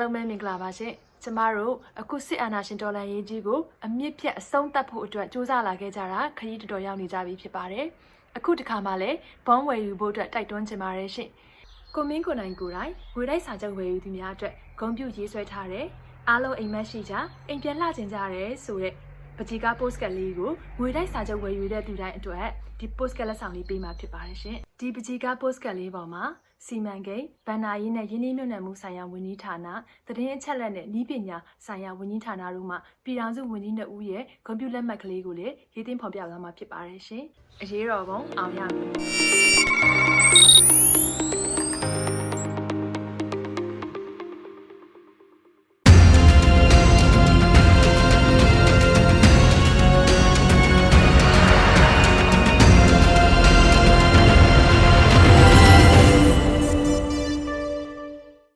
လုံးပဲမင်္ဂလာပါရှင်ကျမတို့အခုစစ်အာဏာရှင်တော်လှန်ရေးကြီးကိုအမြင့်ဖြတ်အဆုံးသတ်ဖို့အတွက်စူးစမ်းလာခဲ့ကြတာခရီးတော်တော်ရောက်နေကြပြီဖြစ်ပါတယ်အခုတစ်ခါမှလည်းဘုံဝယ်ယူဖို့အတွက်တိုက်တွန်းချင်ပါတယ်ရှင်ကိုမင်းကိုနိုင်ကိုယ်တိုင်ငွေတိုက်စာချုပ်ဝယ်ယူသူများအတွက်ဂုဏ်ပြုရေးဆွဲထားတဲ့အားလုံးအိမ်မက်ရှိကြအိမ်ပြန်လှကျင်ကြရဲဆိုတဲ့ ပကြီးကား post ကလေးကိုငွေတိုက်စာချုပ်ဝယ်ယူတဲ့သူတိုင်းအတွက်ဒီ post ကလက်ဆောင်လေးပေးมาဖြစ်ပါတယ်ရှင်ဒီပကြီးကား post ကလေးပေါ်မှာစီမံကိန်းဗန္နာရေးနဲ့ယင်းနှိမ့်ညွတ်နယ်မှုဆိုင်ရာဝန်ကြီးဌာနသတင်းအချက်အလက်နဲ့ဤပညာဆိုင်ရာဝန်ကြီးဌာနတို့မှပြည်ထောင်စုဝန်ကြီးနှစ်ဦးရဲ့ကွန်ပျူတာလက်မှတ်ကလေးကိုလည်းရေးသိမ်းဖော်ပြသွားမှာဖြစ်ပါတယ်ရှင်။အရေးတော်ပုံအောင်ရမည်